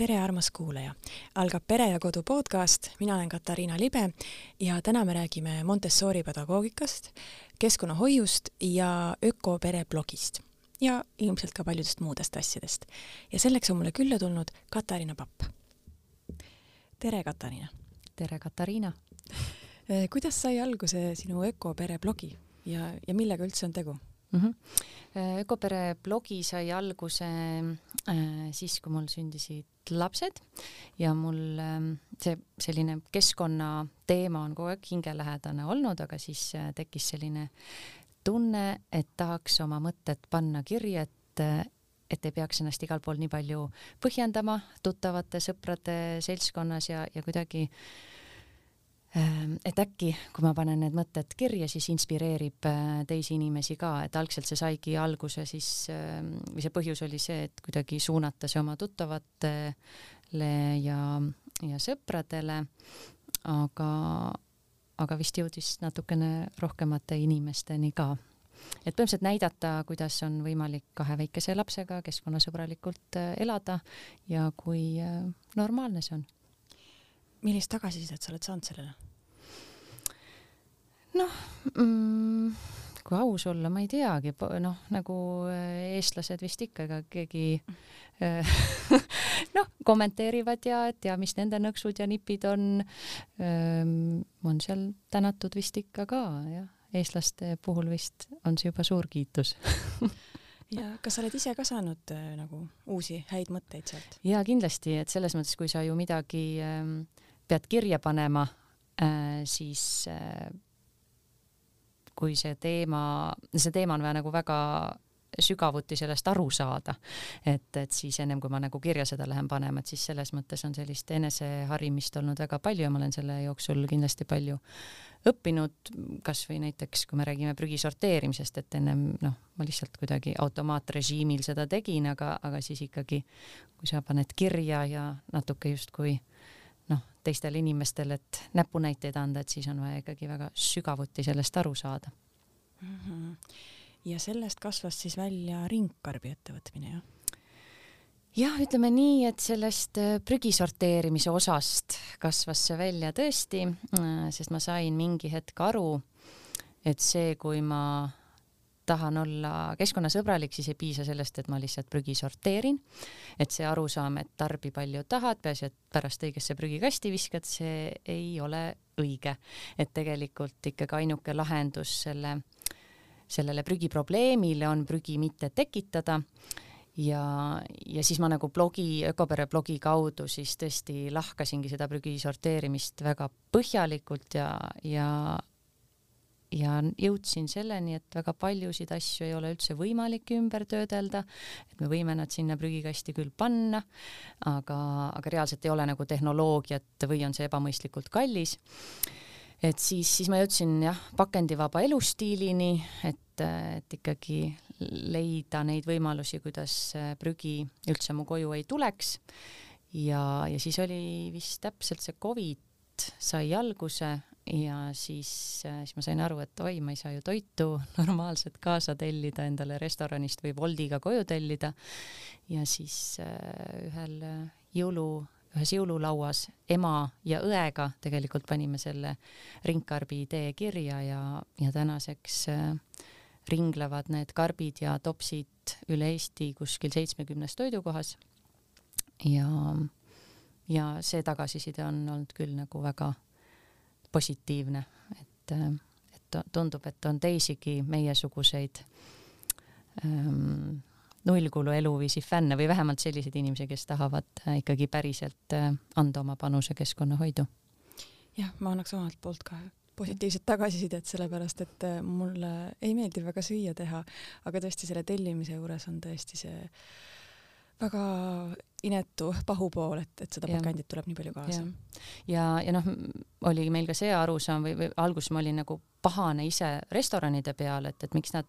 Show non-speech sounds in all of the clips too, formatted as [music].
tere, armas kuulaja! algab Pere ja Kodu podcast, mina olen Katariina Libe ja täna me räägime Montessori pedagoogikast, keskkonnahoiust ja ökopere blogist ja ilmselt ka paljudest muudest asjadest. ja selleks on mulle külla tulnud Katariina Papp. tere, Katariina! tere, Katariina! [laughs] kuidas sai alguse sinu ökopere blogi ja, ja millega üldse on tegu mm? -hmm. ökopere blogi sai alguse äh, siis, kui mul sündisid lapsed ja mul äh, see selline keskkonna teema on kogu aeg hingelähedane olnud, aga siis äh, tekkis selline tunne, et tahaks oma mõtted panna kirja, et et ei peaks ennast igal pool nii palju põhjendama tuttavate sõprade seltskonnas ja, ja kuidagi äh, et äkki, kui ma panen need mõtted kirja, siis inspireerib äh, teisi inimesi ka, et algselt see saigi alguse siis ehm, või see põhjus oli see, et kuidagi suunata see oma tuttavatele ja, ja sõpradele, aga, aga vist jõudis natukene rohkemate inimesteni ka. et põhimõtteliselt näidata, kuidas on võimalik kahe väikese lapsega keskkonnasõbralikult äh, elada ja kui äh, normaalne see on millist tagasisidet sa oled saanud sellele? noh mm,, kui aus olla, ma ei teagi, noh, nagu äh, eestlased vist ikka, ega keegi äh, [laughs] noh, kommenteerivad ja, et ja mis nende nõksud ja nipid on. On seal tänatud vist ikka ka, jah, eestlaste puhul vist on see juba suur kiitus [laughs] ja kas sa oled ise ka saanud äh, nagu uusi häid mõtteid sealt? ja kindlasti, et selles mõttes, kui sa ju midagi äh, pead kirja panema äh,, siis äh, kui see teema, see teema on vaja nagu väga sügavuti sellest aru saada. et, et siis ennem kui ma nagu kirja seda lähen panema, et siis selles mõttes on sellist eneseharimist olnud väga palju ja ma olen selle jooksul kindlasti palju õppinud, kasvõi näiteks kui me räägime prügi sorteerimisest, et ennem noh, ma lihtsalt kuidagi automaatrežiimil seda tegin, aga, aga siis ikkagi, kui sa paned kirja ja natuke justkui teistele inimestele, et näpunäiteid anda, et siis on vaja ikkagi väga sügavuti sellest aru saada mm. -hmm. ja sellest kasvas siis välja ringkarbi ettevõtmine, jah? jah, ütleme nii, et sellest äh, prügi sorteerimise osast kasvas see välja tõesti, äh, sest ma sain mingi hetk aru, et see, kui ma tahan olla keskkonnasõbralik, siis ei piisa sellest, et ma lihtsalt prügi sorteerin. et see arusaam, et tarbi palju tahad, peaasi, et pärast õigesse prügikasti viskad, see ei ole õige. et tegelikult ikkagi ainuke lahendus selle, sellele prügiprobleemile on prügi mitte tekitada ja, ja siis ma nagu blogi, Ökopere blogi kaudu siis tõesti lahkasingi seda prügi sorteerimist väga põhjalikult ja, ja ja jõudsin selleni, et väga paljusid asju ei ole üldse võimalik ümber töödelda, et me võime nad sinna prügikasti küll panna, aga, aga reaalselt ei ole nagu tehnoloogiat või on see ebamõistlikult kallis. et siis, siis ma jõudsin jah, pakendivaba elustiilini, et, et ikkagi leida neid võimalusi, kuidas prügi üldse mu koju ei tuleks. ja, ja siis oli vist täpselt see Covid sai alguse ja siis, äh, siis ma sain aru, et oi, ma ei saa ju toitu [laughs] normaalselt kaasa tellida endale restoranist või Woldiga koju tellida. ja siis äh, ühel äh, jõulu, ühes jõululauas ema ja õega tegelikult panime selle ringkarbi idee kirja ja, ja tänaseks ringlevad need karbid ja topsid üle Eesti kuskil seitsmekümnes toidukohas. ja, ja see tagasiside on olnud küll nagu väga positiivne, et, et tundub, et on teisigi meiesuguseid ähm, nullkulu eluviisi fänne või vähemalt selliseid inimesi, kes tahavad äh, ikkagi päriselt äh, anda oma panuse keskkonnahoidu. jah, ma annaks omalt poolt ka positiivset tagasisidet, sellepärast et äh, mulle ei meeldi väga süüa teha, aga tõesti selle tellimise juures on tõesti see väga inetu pahupool, et, et seda pakendit tuleb nii palju kaasa. ja, ja, ja noh, oli meil ka see arusaam või, või alguses ma olin nagu pahane ise restoranide peal, et, et miks nad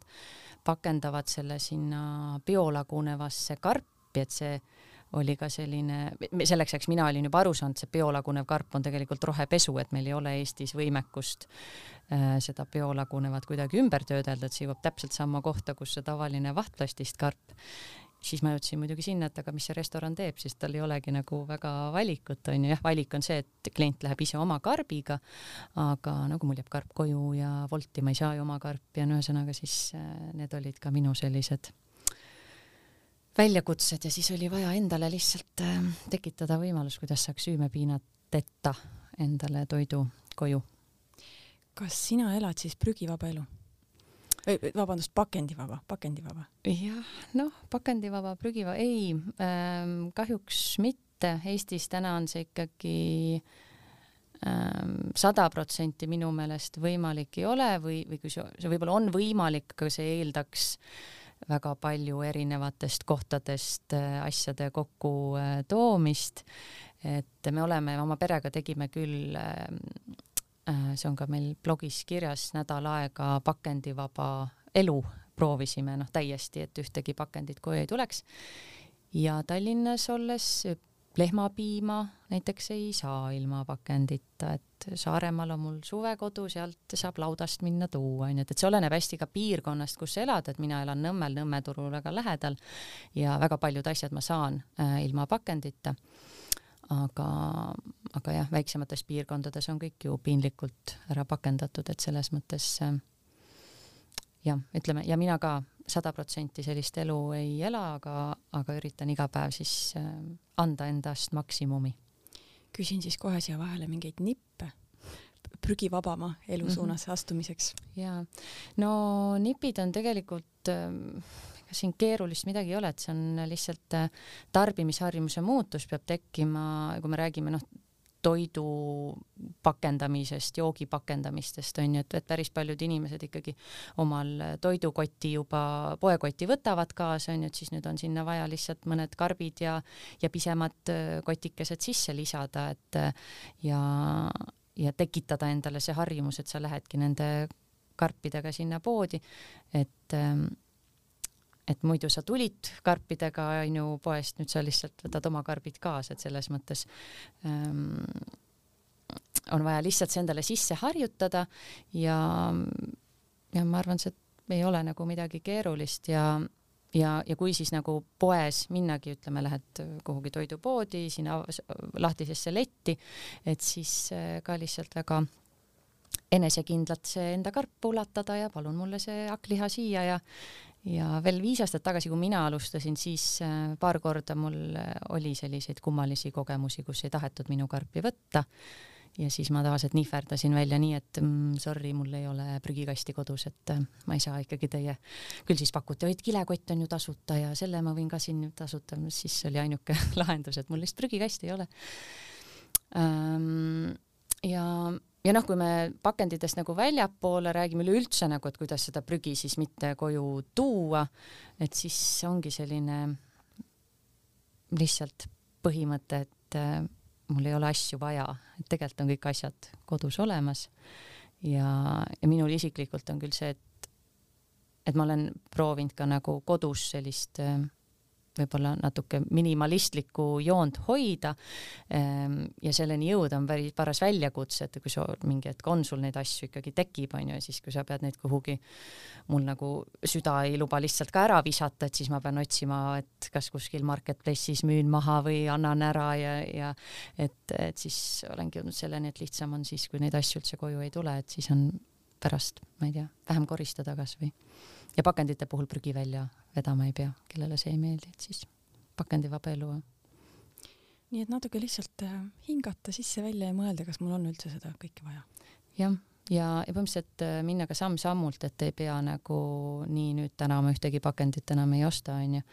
pakendavad selle sinna biolagunevasse karpi, et see oli ka selline, selleks ajaks mina olin juba aru saanud, see biolagunev karp on tegelikult rohepesu, et meil ei ole Eestis võimekust äh, seda biolagunevat kuidagi ümber töödelda, et see jõuab täpselt samma kohta, kus see tavaline vahtplastist karp siis ma jõudsin muidugi sinna, et aga mis see restoran teeb, siis tal ei olegi nagu väga valikut, on ju, jah, valik on see, et klient läheb ise oma karbiga, aga nagu mul jääb karp koju ja Wolti ma ei saa ju oma karpi ja no ühesõnaga siis äh, need olid ka minu sellised väljakutsed ja siis oli vaja endale lihtsalt äh, tekitada võimalus, kuidas saaks süümepiinateta endale toidu koju. kas sina elad siis prügivaba elu? Vabandust, pakendivaba, pakendivaba? jah, noh, pakendivaba, prügivaba, ei ähm,, kahjuks mitte, Eestis täna on see ikkagi ähm, sada protsenti minu meelest võimalik ei ole või, või kui see, see võib-olla on võimalik, aga see eeldaks väga palju erinevatest kohtadest äh, asjade kokkutoomist äh,. et me oleme oma perega tegime küll äh, Äh, see on ka meil blogis kirjas, nädal aega pakendivaba elu proovisime, noh täiesti, et ühtegi pakendit koju ei tuleks. ja Tallinnas olles lehmapiima näiteks ei saa ilma pakendita, et Saaremaal on mul suvekodu, sealt saab laudast minna tuua, onju, et, et see oleneb hästi ka piirkonnast, kus sa elad, et mina elan Nõmmel, Nõmme turul väga lähedal ja väga paljud asjad ma saan äh, ilma pakendita aga, aga jah, väiksemates piirkondades on kõik ju piinlikult ära pakendatud, et selles mõttes äh, jah, ütleme ja mina ka sada protsenti sellist elu ei ela, aga, aga üritan iga päev siis äh, anda endast maksimumi. küsin siis kohe siia vahele mingeid nippe prügivabama elu mhm. suunas mm -hmm. astumiseks. ja no nipid on tegelikult äh, ega siin keerulist midagi ei ole, et see on lihtsalt äh, tarbimisharjumuse muutus peab tekkima, kui me räägime noh, toidu pakendamisest, joogi pakendamistest on ju, et, et päris paljud inimesed ikkagi omal toidukoti juba, poekoti võtavad kaasa, on ju, et siis nüüd on sinna vaja lihtsalt mõned karbid ja, ja pisemad äh, kotikesed sisse lisada, et äh, ja, ja tekitada endale see harjumus, et sa lähedki nende karpidega sinna poodi, et ähm, et muidu sa tulid karpidega onju poest, nüüd sa lihtsalt võtad oma karbid kaasa, et selles mõttes ähm, on vaja lihtsalt see endale sisse harjutada ja, ja ma arvan, see ei ole nagu midagi keerulist ja ja, ja kui siis nagu poes minnagi, ütleme, lähed kuhugi toidupoodi, sinna lahtisesse letti, et siis äh, ka lihtsalt väga enesekindlalt see enda karp ulatada ja palun mulle see hakkliha siia ja ja veel viis aastat tagasi, kui mina alustasin, siis äh, paar korda mul äh, oli selliseid kummalisi kogemusi, kus ei tahetud minu karpi võtta. Ja siis ma tavaliselt nihverdasin välja nii, et mm, sorry, mul ei ole prügikasti kodus, et äh, ma ei saa ikkagi teie, küll siis pakuti, oi, kilekott on ju tasuta ja selle ma võin ka siin tasuta, [laughs] siis oli ainuke [laughs] lahendus, et mul lihtsalt prügikasti ei ole. Ja ja noh, kui me pakenditest nagu väljapoole räägime üleüldse nagu, et kuidas seda prügi siis mitte koju tuua, et siis ongi selline lihtsalt põhimõte, et äh, mul ei ole asju vaja, et tegelikult on kõik asjad kodus olemas. ja, ja minul isiklikult on küll see, et et ma olen proovinud ka nagu kodus sellist äh, võib-olla natuke minimalistlikku joont hoida ehm, ja selleni jõuda on päris paras väljakutse, et kui sa mingi hetk on sul neid asju ikkagi tekib, onju, ja siis kui sa pead neid kuhugi, mul nagu süda ei luba lihtsalt ka ära visata, et siis ma pean otsima, et kas kuskil marketplace'is müün maha või annan ära ja, ja et, et siis olengi jõudnud selleni, et lihtsam on siis, kui neid asju üldse koju ei tule, et siis on pärast, ma ei tea, vähem koristada kasvõi ja pakendite puhul prügi välja vedama ei pea, kellele see ei meeldi, et siis pakendivaba elu. nii et natuke lihtsalt äh, hingata sisse-välja ja mõelda, kas mul on üldse seda kõike vaja. jah, ja, ja põhimõtteliselt äh, minna ka samm-sammult, et ei pea nagu nii nüüd täna ma ühtegi pakendit enam ei osta, onju,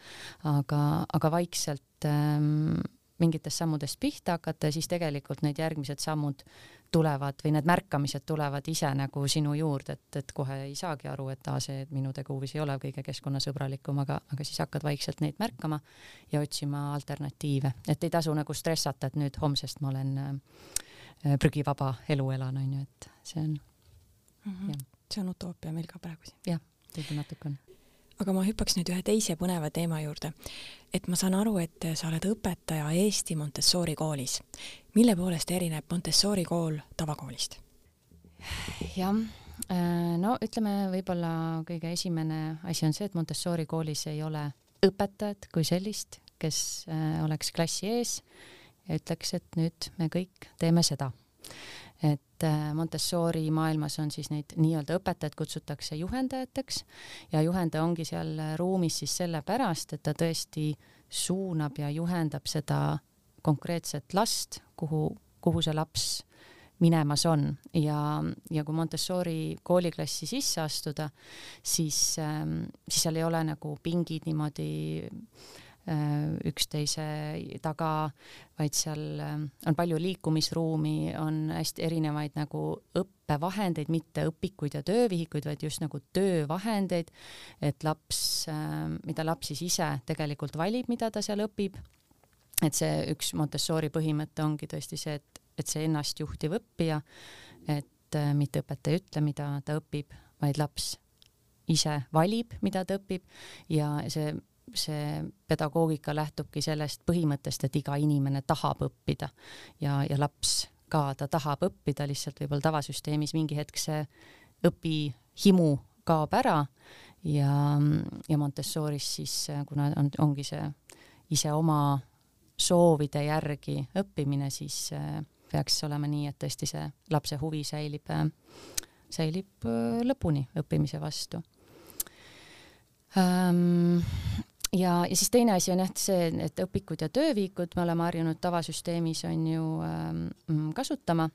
aga, aga vaikselt ähm, mingitest sammudest pihta hakata ja siis tegelikult need järgmised sammud tulevad või need märkamised tulevad ise nagu sinu juurde, et, et kohe ei saagi aru, et aa, see minu teguviis ei ole kõige keskkonnasõbralikum, aga, aga siis hakkad vaikselt neid märkama ja otsima alternatiive, et ei tasu nagu stressata, et nüüd homsest ma olen äh, prügivaba elu elan, onju, et see on mm. -hmm. see on utoopia meil ka praegu siin. jah, võib-olla natuke on aga ma hüppaks nüüd ühe teise põneva teema juurde. et ma saan aru, et sa oled õpetaja Eesti Montessori koolis. Mille poolest erineb Montessori kool tavakoolist? jah, äh, no ütleme, võib-olla kõige esimene asi on see, et Montessori koolis ei ole õpetajat kui sellist, kes äh, oleks klassi ees ja ütleks, et nüüd me kõik teeme seda. et äh, Montessori maailmas on siis neid nii-öelda õpetajaid kutsutakse juhendajateks ja juhendaja ongi seal ruumis siis sellepärast, et ta tõesti suunab ja juhendab seda konkreetset last, kuhu, kuhu see laps minemas on ja, ja kui Montessori kooliklassi sisse astuda, siis, ähm, siis seal ei ole nagu pingid niimoodi äh, üksteise taga, vaid seal ähm, on palju liikumisruumi, on hästi erinevaid nagu õppevahendeid, mitte õpikuid ja töövihikuid, vaid just nagu töövahendeid, et laps, ähm, mida laps siis ise tegelikult valib, mida ta seal õpib. Et see üks Montessori põhimõte ongi tõesti see, et et see ennastjuhtiv õppija, et äh, mitte õpetaja ei ütle, mida ta õpib, vaid laps ise valib, mida ta õpib. Ja see, see pedagoogika lähtubki sellest põhimõttest, et iga inimene tahab õppida. Ja, ja laps ka, ta tahab õppida, lihtsalt võib-olla tavasüsteemis mingi hetk see õpihimu kaob ära. Ja, ja Montessoris siis, kuna on, ongi see ise oma soovide järgi õppimine, siis äh, peaks olema nii, et tõesti see lapse huvi säilib, säilib äh, lõpuni õppimise vastu. Ähm, ja, ja siis teine asi on jah see, et õpikud ja töövihikud me oleme harjunud tavasüsteemis on ju ähm, kasutama,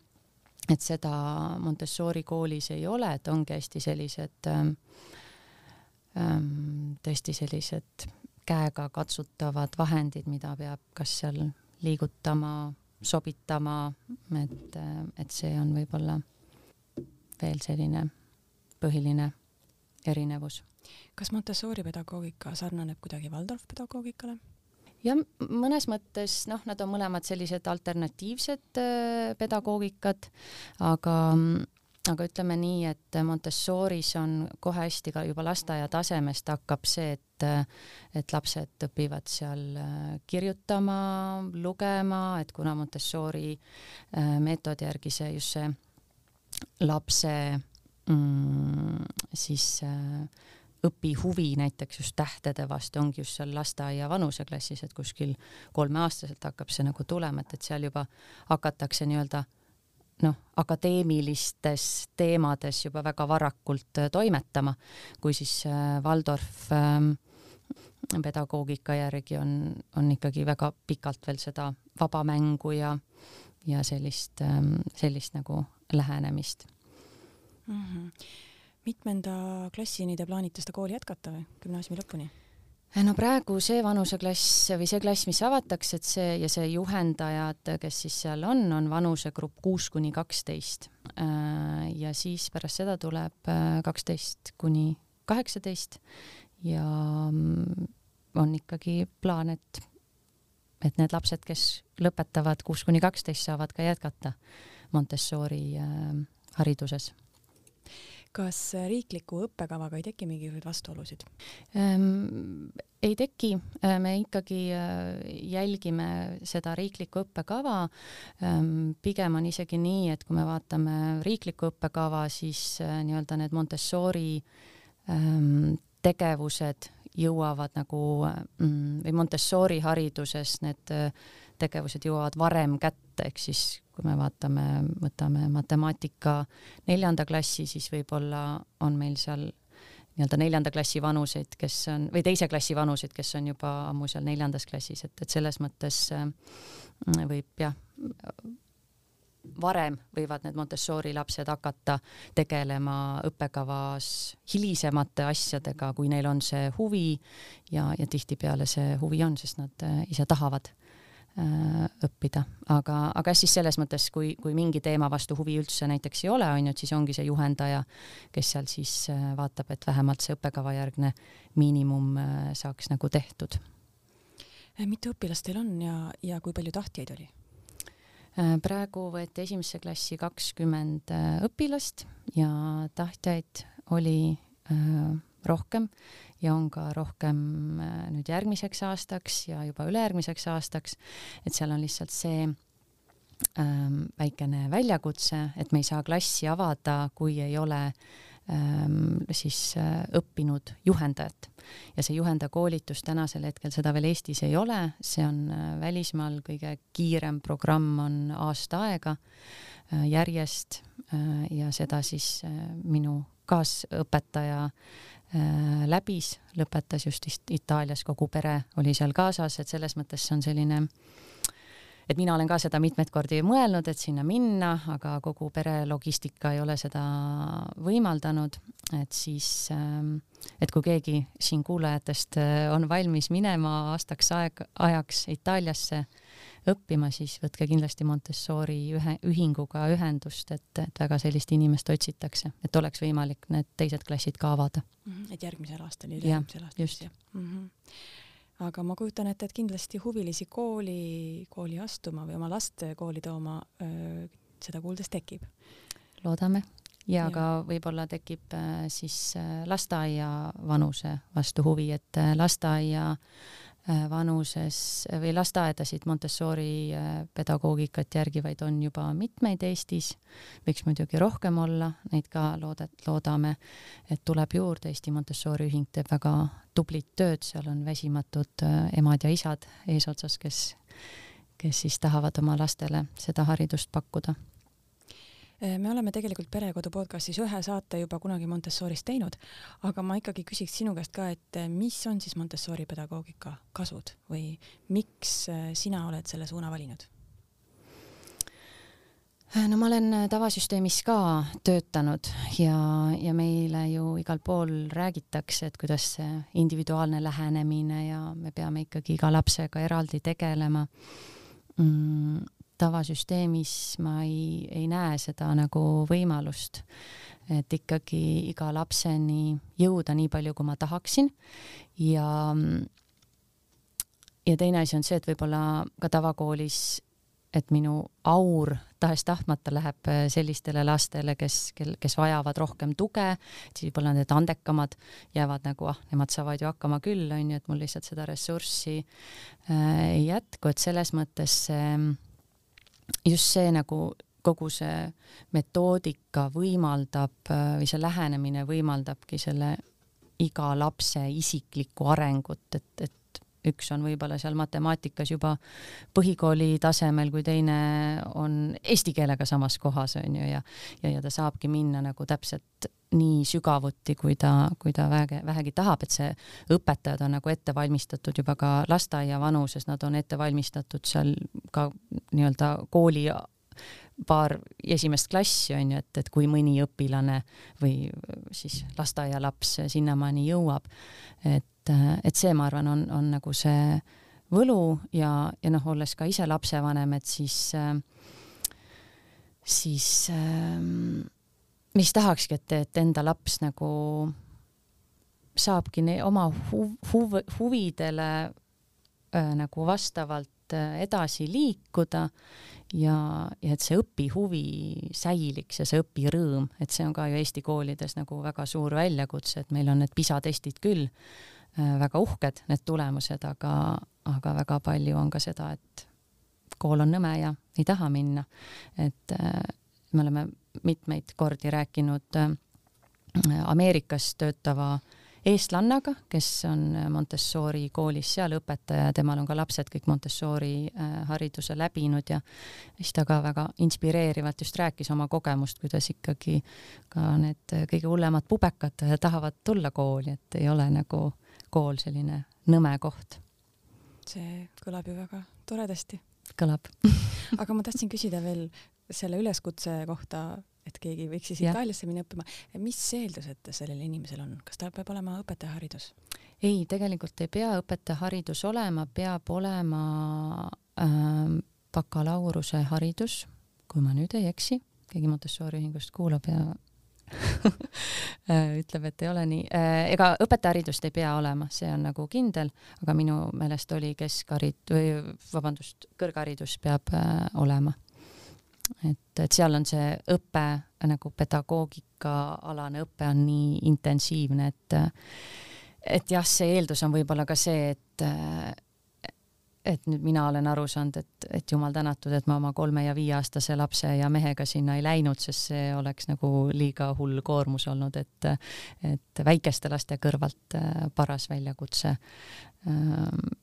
et seda Montessori koolis ei ole, et ongi hästi sellised ähm, tõesti sellised käega katsutavad vahendid, mida peab kas seal liigutama sobitama, et, et see on võib-olla veel selline põhiline erinevus. kas Montessori pedagoogika sarnaneb kuidagi Waldorf pedagoogikale? jah, mõnes mõttes noh, nad on mõlemad sellised alternatiivsed äh, pedagoogikad, aga aga ütleme nii, et Montessoris on kohe hästi ka juba lasteaia tasemest hakkab see, et, et lapsed õpivad seal äh, kirjutama, lugema, et kuna Montessori äh, meetodi järgi see just see lapse mm, siis äh, õpihuvi näiteks just tähtede vastu ongi just seal lasteaia vanuseklassis, et kuskil kolmeaastaselt hakkab see nagu tulema, et, et seal juba hakatakse nii-öelda noh, akadeemilistes teemades juba väga varakult äh, toimetama, kui siis äh, Waldorf ähm, pedagoogika järgi on, on ikkagi väga pikalt veel seda vaba mängu ja, ja sellist, ähm, sellist nagu lähenemist mm. -hmm. mitmenda klassini te plaanite seda kooli jätkata või gümnaasiumi lõpuni? No praegu see vanuseklass või see klass, mis avatakse, et see ja see juhendajad, kes siis seal on, on vanusegrupp kuus kuni kaksteist. Äh, ja siis pärast seda tuleb äh, kaksteist kuni kaheksateist ja mm, on ikkagi plaan, et, et need lapsed, kes lõpetavad kuus kuni kaksteist, saavad ka jätkata Montessori hariduses kas riikliku õppekavaga ei teki mingisuguseid vastuolusid ähm,? ei teki, äh, me ikkagi äh, jälgime seda riiklikku õppekava ähm,. pigem on isegi nii, et kui me vaatame riiklikku õppekava, siis äh, nii-öelda need Montessori ähm, tegevused jõuavad nagu mm, või Montessori hariduses need tegevused jõuavad varem kätte, ehk siis kui me vaatame, võtame matemaatika neljanda klassi, siis võib-olla on meil seal nii-öelda neljanda klassi vanuseid, kes on, või teise klassi vanuseid, kes on juba ammu seal neljandas klassis, et, et selles mõttes äh, võib jah, varem võivad need Montessori lapsed hakata tegelema õppekavas hilisemate asjadega, kui neil on see huvi ja, ja tihtipeale see huvi on, sest nad äh, ise tahavad õppida, aga, aga siis selles mõttes, kui, kui mingi teema vastu huvi üldse näiteks ei ole, on ju, et siis ongi see juhendaja, kes seal siis äh, vaatab, et vähemalt see õppekavajärgne miinimum äh, saaks nagu tehtud. mitu õpilast teil on ja, ja kui palju tahtjaid oli? praegu võeti esimesse klassi kakskümmend õpilast ja tahtjaid oli rohkem ja on ka rohkem äh, nüüd järgmiseks aastaks ja juba ülejärgmiseks aastaks, et seal on lihtsalt see ähm, väikene väljakutse, et me ei saa klassi avada, kui ei ole ähm, siis äh, õppinud juhendajat. ja see juhendajakoolitus tänasel hetkel, seda veel Eestis ei ole, see on äh, välismaal kõige kiirem programm on aasta aega äh, järjest äh, ja seda siis äh, minu kaasõpetaja läbis, lõpetas just Itaalias, kogu pere oli seal kaasas, et selles mõttes see on selline et mina olen ka seda mitmeid kordi mõelnud, et sinna minna, aga kogu pere logistika ei ole seda võimaldanud, et siis, ähm, et kui keegi siin kuulajatest äh, on valmis minema aastaks aeg, ajaks Itaaliasse õppima, siis võtke kindlasti Montessori ühe, ühinguga ühendust, et, et väga sellist inimest otsitakse, et oleks võimalik need teised klassid ka avada. -hmm. et järgmisel aastal, üle-eelmisel aastal. just. Mm -hmm. Aga ma kujutan ette, et kindlasti huvilisi kooli, kooli astuma või oma last kooli tooma seda kuuldes tekib. loodame ja, ja ka võib-olla tekib siis lasteaia vanuse vastu huvi, et lasteaia vanuses või lasteaedasid Montessori äh, pedagoogikat järgivaid on juba mitmeid Eestis, võiks muidugi rohkem olla, neid ka loodet-, loodame, et tuleb juurde, Eesti Montessori ühing teeb väga tublit tööd, seal on väsimatud äh, emad ja isad eesotsas, kes, kes siis tahavad oma lastele seda haridust pakkuda me oleme tegelikult Perekodu podcastis ühe saate juba kunagi Montessorist teinud, aga ma ikkagi küsiks sinu käest ka, et eh, mis on siis Montessori pedagoogika kasud või miks eh, sina oled selle suuna valinud? no ma olen tavasüsteemis ka töötanud ja, ja meile ju igal pool räägitakse, et kuidas see individuaalne lähenemine ja me peame ikkagi iga lapsega eraldi tegelema mm tavasüsteemis ma ei, ei näe seda nagu võimalust, et ikkagi iga lapseni jõuda nii palju, kui ma tahaksin. Ja ja teine asi on see, et võib-olla ka tavakoolis, et minu aur tahes-tahtmata läheb sellistele lastele, kes, kel, kes vajavad rohkem tuge, siis võib-olla need andekamad jäävad nagu, ah, nemad saavad ju hakkama küll, onju, et mul lihtsalt seda ressurssi äh, ei jätku, et selles mõttes see äh, just see nagu kogu see metoodika võimaldab või see lähenemine võimaldabki selle iga lapse isiklikku arengut, et, et üks on võib-olla seal matemaatikas juba põhikooli tasemel, kui teine on eesti keelega samas kohas onju ja, ja, ja ta saabki minna nagu täpselt nii sügavuti, kui ta, kui ta vähegi, vähegi tahab, et see õpetajad on nagu ette valmistatud juba ka lasteaia vanuses, nad on ette valmistatud seal ka nii-öelda kooli paar esimest klassi on ju, et, et kui mõni õpilane või siis lasteaialaps sinnamaani jõuab, et, et see, ma arvan, on, on nagu see võlu ja, ja noh, olles ka ise lapsevanem, et siis, siis mis tahakski, et, et enda laps nagu saabki oma huv, huv, huvidele äh, nagu vastavalt äh, edasi liikuda ja, ja et see õpihuvi säiliks ja see õpirõõm, et see on ka ju Eesti koolides nagu väga suur väljakutse, et meil on need PISA testid küll väga uhked, need tulemused, aga, aga väga palju on ka seda, et kool on nõme ja ei taha minna. et äh, me oleme mitmeid kordi rääkinud äh, Ameerikas töötava eestlannaga, kes on Montessori koolis seal õpetaja, temal on ka lapsed kõik Montessori äh, hariduse läbinud ja siis ta ka väga inspireerivalt just rääkis oma kogemust, kuidas ikkagi ka need kõige hullemad pubekad tahavad tulla kooli, et ei ole nagu kool selline nõme koht. see kõlab ju väga toredasti. kõlab [laughs] aga ma tahtsin küsida veel selle üleskutse kohta, et keegi võiks siis Itaaliasse minna õppima, mis eeldused sellel inimesel on, kas tal peab olema õpetajaharidus? ei, tegelikult ei pea õpetajaharidus olema, peab olema äh, bakalaureuse haridus, kui ma nüüd ei eksi, keegi Montessori ühingust kuulab ja [laughs] ütleb, et ei ole nii. Äh, ega õpetajaharidust ei pea olema, see on nagu kindel, aga minu meelest oli keskharid- või vabandust, kõrgharidus peab äh, olema et, et seal on see õpe nagu pedagoogikaalane õpe on nii intensiivne, et et jah, see eeldus on võib-olla ka see, et et nüüd mina olen aru saanud, et, et jumal tänatud, et ma oma kolme ja viieaastase lapse ja mehega sinna ei läinud, sest see oleks nagu liiga hull koormus olnud, et, et väikeste laste kõrvalt äh, paras väljakutse. Ähm,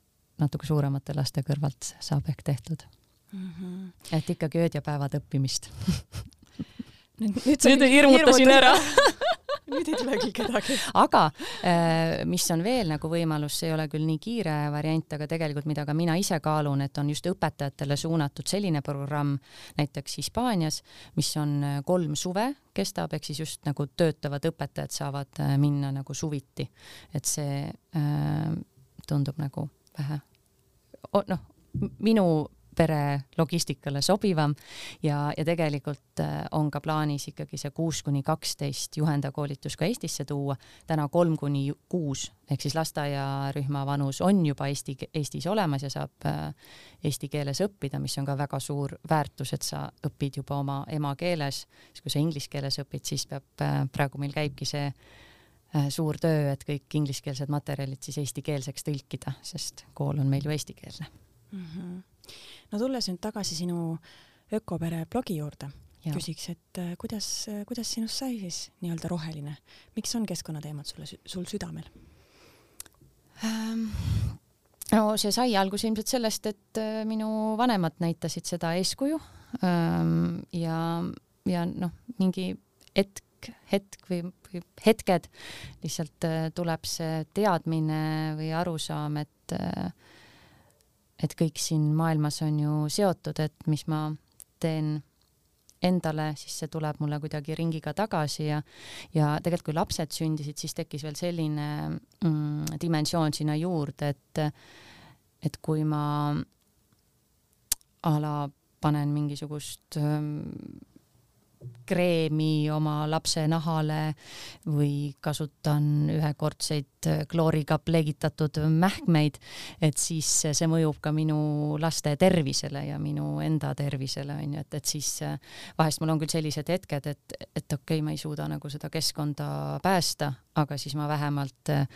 natuke suuremate laste kõrvalt saab ehk tehtud mm. -hmm. et ikkagi ööd ja päevad õppimist [laughs] nüüd, nüüd, nüüd hirmutasin ära. [laughs] Nüüd ei tule küll kedagi. aga äh, mis on veel nagu võimalus, see ei ole küll nii kiire variant, aga tegelikult, mida ka mina ise kaalun, et on just õpetajatele suunatud selline programm näiteks Hispaanias, mis on äh, kolm suve kestab, ehk siis just nagu töötavad õpetajad saavad äh, minna nagu suviti, et see äh, tundub nagu vähe. Noh, minu pere logistikale sobivam ja, ja tegelikult äh, on ka plaanis ikkagi see kuus kuni kaksteist juhendajakoolitus ka Eestisse tuua. täna kolm kuni kuus ehk siis lasteaiarühma vanus on juba Eesti, Eestis olemas ja saab äh, eesti keeles õppida, mis on ka väga suur väärtus, et sa õpid juba oma emakeeles, siis kui sa inglise keeles õpid, siis peab, äh, praegu meil käibki see suur töö, et kõik ingliskeelsed materjalid siis eestikeelseks tõlkida, sest kool on meil ju eestikeelne mm. -hmm no tulles nüüd tagasi sinu ökopere blogi juurde, küsiks, et äh, kuidas, äh, kuidas sinust sai siis nii-öelda roheline, miks on keskkonnateemad sulle, sul südamel ähm,? no see sai alguse ilmselt sellest, et äh, minu vanemad näitasid seda eeskuju ähm, ja, ja noh, mingi hetk, hetk või, hetked lihtsalt tuleb see teadmine või arusaam, et et kõik siin maailmas on ju seotud, et mis ma teen endale, siis see tuleb mulle kuidagi ringiga tagasi ja ja tegelikult kui lapsed sündisid, siis tekkis veel selline mm, dimensioon sinna juurde, et et kui ma a la panen mingisugust mm, kreemi oma lapse nahale või kasutan ühekordseid klooriga pleegitatud mähkmeid, et siis see mõjub ka minu laste tervisele ja minu enda tervisele onju, et, et siis vahest mul on küll sellised hetked, et, et okei okay,, ma ei suuda nagu seda keskkonda päästa, aga siis ma vähemalt äh,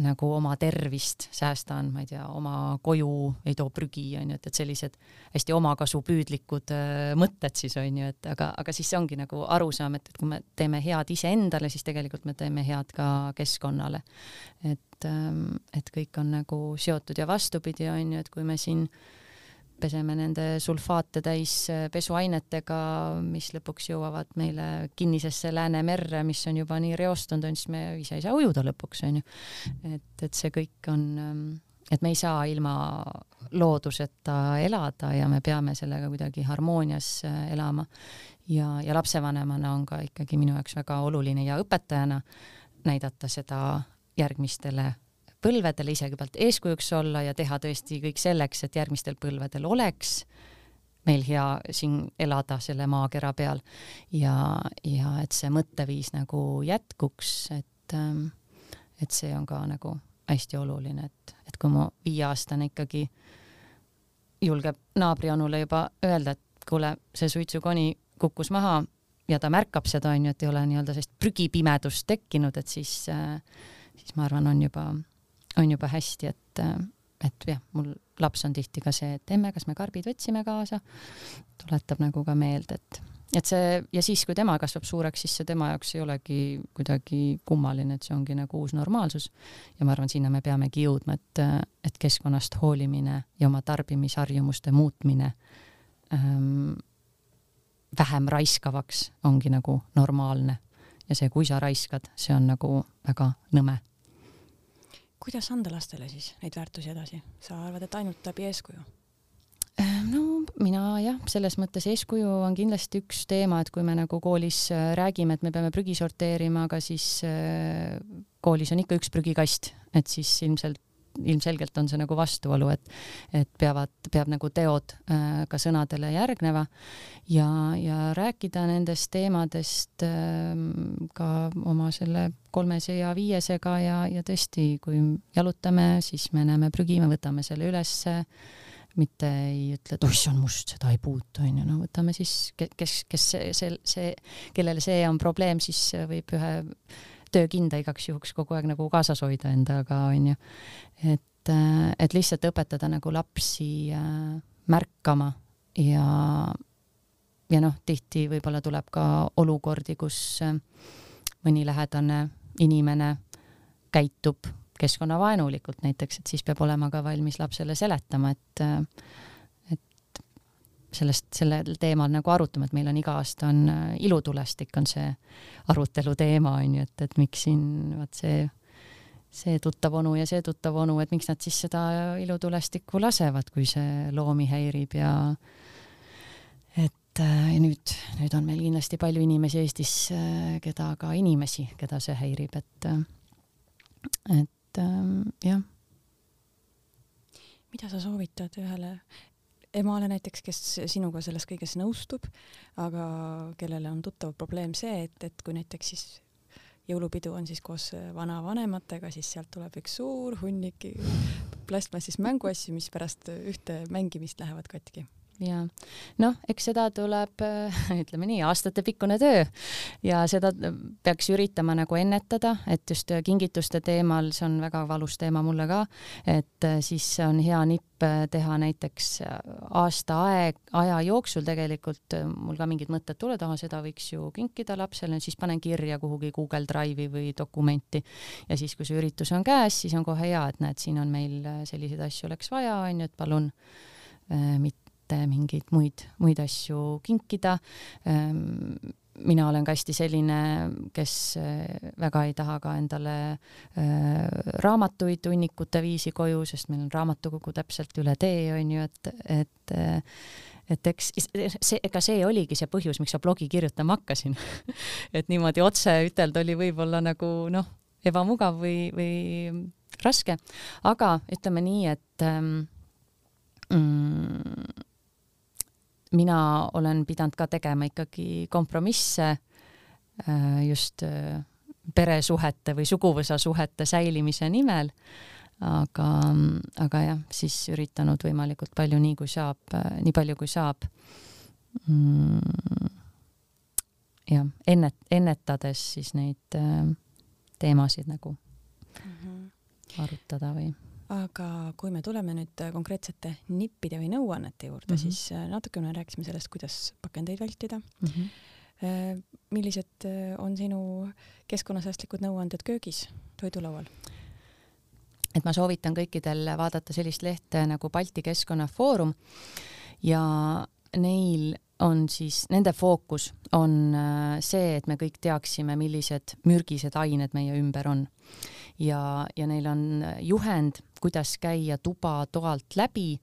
nagu oma tervist säästan, ma ei tea, oma koju ei too prügi, onju, et, et sellised hästi omakasupüüdlikud äh, mõtted siis onju, et aga, aga siis see ongi nagu arusaam, et, et kui me teeme head iseendale, siis tegelikult me teeme head ka keskkonnale. et, ähm, et kõik on nagu seotud ja vastupidi, onju, et kui me siin äh, peseme nende sulfaate täis äh, pesuainetega, mis lõpuks jõuavad meile kinnisesse Läänemerre, mis on juba nii reostunud, on siis me ise ei saa ujuda lõpuks onju. et, et see kõik on, ähm, et me ei saa ilma looduseta elada ja me peame sellega kuidagi harmoonias äh, elama. ja, ja lapsevanemana on ka ikkagi minu jaoks väga oluline ja õpetajana näidata seda järgmistele põlvedele ise kõigepealt eeskujuks olla ja teha tõesti kõik selleks, et järgmistel põlvedel oleks meil hea siin elada selle maakera peal. Ja, ja et see mõtteviis nagu jätkuks, et, ähm, et see on ka nagu hästi oluline, et, et kui mu viieaastane ikkagi julgeb naabrianule juba öelda, et kuule, see suitsukoni kukkus maha ja ta märkab seda, onju, et ei ole nii-öelda sellist prügipimedust tekkinud, et siis, äh, siis ma arvan, on juba on juba hästi, et, et jah, mul laps on tihti ka see, et emme, kas me karbid võtsime kaasa, tuletab nagu ka meelde, et et see ja siis, kui tema kasvab suureks, siis see tema jaoks ei olegi kuidagi kummaline, et see ongi nagu uus normaalsus. ja ma arvan, sinna me peamegi jõudma, et, et keskkonnast hoolimine ja oma tarbimisharjumuste muutmine ähm, vähem raiskavaks ongi nagu normaalne. ja see, kui sa raiskad, see on nagu väga nõme kuidas anda lastele siis neid väärtusi edasi, sa arvad, et ainult läbi eeskuju? Ehm, no mina jah, selles mõttes eeskuju on kindlasti üks teema, et kui me nagu koolis äh, räägime, et me peame prügi sorteerima, aga siis äh, koolis on ikka üks prügikast, et siis ilmselt ilmselgelt on see nagu vastuolu, et, et peavad, peab nagu teod äh, ka sõnadele järgneva ja, ja rääkida nendest teemadest äh, ka oma selle kolmese ja viiesega ja, ja tõesti, kui jalutame, siis me näeme prügi, me võtame selle ülesse. Mitte ei ütle, et oh see on must, seda ei puutu, onju, no võtame siis, kes, kes see, see, see, kellele see on probleem, siis võib ühe töökinda igaks juhuks kogu aeg nagu kaasas hoida endaga, onju. et, et, et lihtsalt õpetada nagu lapsi äh, märkama ja, ja noh, tihti võib-olla tuleb ka olukordi, kus äh, mõni lähedane inimene käitub keskkonnavaenulikult näiteks, et siis peab olema ka valmis lapsele seletama, et et sellest, sellel teemal nagu arutama, et meil on iga aasta on ilutulestik on see arutelu teema on ju, et, et miks siin vaat see see tuttav onu ja see tuttav onu, et miks nad siis seda ilutulestikku lasevad, kui see loomi häirib ja et ja nüüd, nüüd on meil kindlasti palju inimesi Eestis, keda ka inimesi, keda see häirib, et et jah. mida sa soovitad ühele emale näiteks, kes sinuga selles kõiges nõustub, aga kellele on tuttav probleem see, et, et kui näiteks siis jõulupidu on siis koos vanavanematega, siis sealt tuleb üks suur hunnik plastmassist mänguasju, mis pärast ühte mängimist lähevad katki ja noh, eks seda tuleb, [laughs] ütleme nii, aastatepikkune töö. Ja seda peaks üritama nagu ennetada, et just kingituste teemal, see on väga valus teema mulle ka, et siis on hea nipp teha näiteks aasta aeg, aja jooksul tegelikult. Mul ka mingid mõtted tulevad, aha, seda võiks ju kinkida lapsele, siis panen kirja kuhugi Google Drive'i või dokumenti. Ja siis, kui see üritus on käes, siis on kohe hea, et näed, siin on meil selliseid asju oleks vaja, onju, et palun äh, mitte mitte mingeid muid, muid asju kinkida. Ehm, mina olen ka hästi selline, kes eh, väga ei taha ka endale eh, raamatuid hunnikute viisi koju, sest meil on raamatukogu täpselt üle tee, on ju, et, et eh, et eks see, ega see oligi see põhjus, miks ma blogi kirjutama hakkasin [laughs] et niimoodi otse ütelda oli võib-olla nagu noh, ebamugav või, või raske, aga ütleme nii, et ähm, mm, mina olen pidanud ka tegema ikkagi kompromisse äh, just äh, peresuhete või suguvõsa suhete säilimise nimel. aga, aga jah, siis üritanud võimalikult palju, nii kui saab, äh, nii palju kui saab mm,. jah, ennet-, ennetades siis neid teemasid nagu mm -hmm. arutada või aga kui me tuleme nüüd konkreetsete nippide või nõuannete juurde mm, -hmm. siis äh, natukene rääkisime sellest, kuidas pakendeid vältida mm. -hmm. millised äh, on sinu keskkonnasäästlikud nõuanded köögis, toidulaual? et ma soovitan kõikidel vaadata sellist lehte nagu Balti Keskkonnafoorum ja neil on siis, nende fookus on see, et me kõik teaksime, millised mürgised ained meie ümber on. Ja, ja neil on juhend kuidas käia tuba toalt läbi